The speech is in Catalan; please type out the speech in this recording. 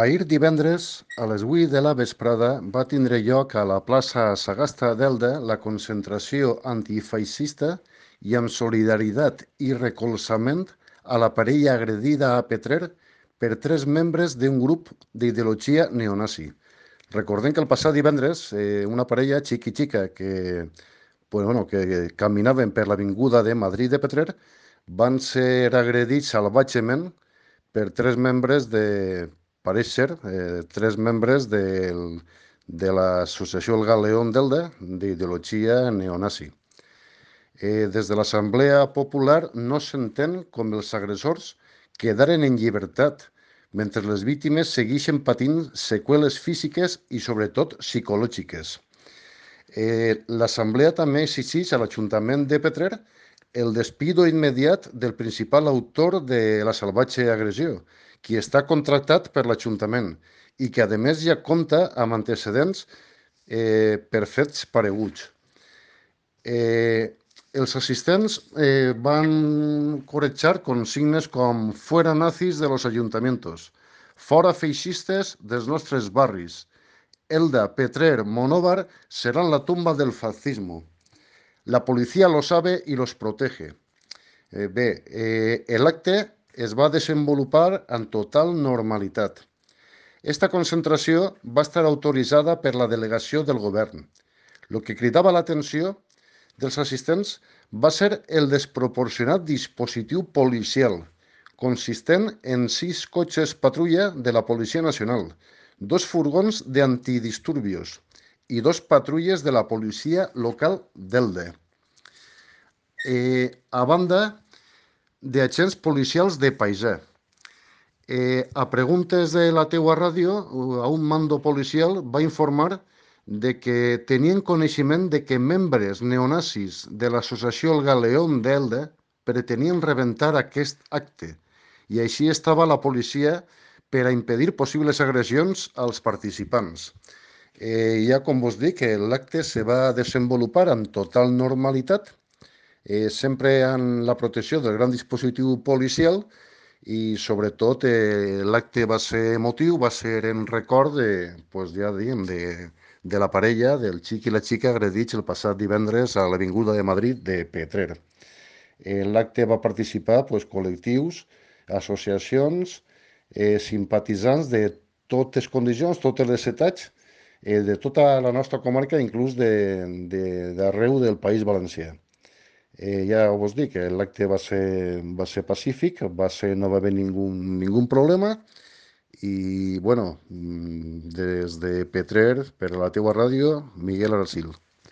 Ahir divendres, a les 8 de la vesprada, va tindre lloc a la plaça Sagasta d'Elda la concentració antifeixista i amb solidaritat i recolzament a la parella agredida a Petrer per tres membres d'un grup d'ideologia neonazi. Recordem que el passat divendres eh, una parella xiqui-xica que, pues, bueno, que caminaven per l'avinguda de Madrid de Petrer van ser agredits salvatgement per tres membres de pareix eh, tres membres del, de l'associació El Galeón d'Elda, d'ideologia neonazi. Eh, des de l'Assemblea Popular no s'entén com els agressors quedaren en llibertat, mentre les víctimes segueixen patint seqüeles físiques i sobretot psicològiques. Eh, L'Assemblea també exigeix a l'Ajuntament de Petrer el despido immediat del principal autor de la salvatge agressió, qui està contractat per l'Ajuntament i que, a més, ja compta amb antecedents eh, per fets pareguts. Eh, els assistents eh, van corretjar consignes com «fuera nazis de los ayuntamientos», «fora feixistes dels nostres barris», «Elda, Petrer, Monóvar serán la tumba del fascismo», «La policía lo sabe y los protege». Eh, bé, eh, l'acte es va desenvolupar en total normalitat. Esta concentració va estar autoritzada per la delegació del govern. El que cridava l'atenció dels assistents va ser el desproporcionat dispositiu policial, consistent en sis cotxes patrulla de la Policia Nacional, dos furgons d'antidisturbios i dos patrulles de la policia local d'Elde. Eh, a banda, d'agents policials de paisà. Eh, a preguntes de la teua ràdio, a un mando policial va informar de que tenien coneixement de que membres neonazis de l'associació El Galeón d'Elda pretenien rebentar aquest acte i així estava la policia per a impedir possibles agressions als participants. Eh, ja com vos dic, l'acte se va desenvolupar amb total normalitat eh, sempre en la protecció del gran dispositiu policial i sobretot eh, l'acte va ser emotiu, va ser en record de, pues, ja diguem, de, de la parella del xic i la xica agredits el passat divendres a l'Avinguda de Madrid de Petrer. En l'acte va participar pues, col·lectius, associacions, eh, simpatitzants de totes condicions, totes les etats, eh, de tota la nostra comarca, inclús d'arreu de, de, del País Valencià. Eh, ja vos dic que l'acte va ser, va ser pacífic, va ser, no va haver ningú, ningú problema i, bueno, mm, des de Petrer, per la teua ràdio, Miguel Aracil.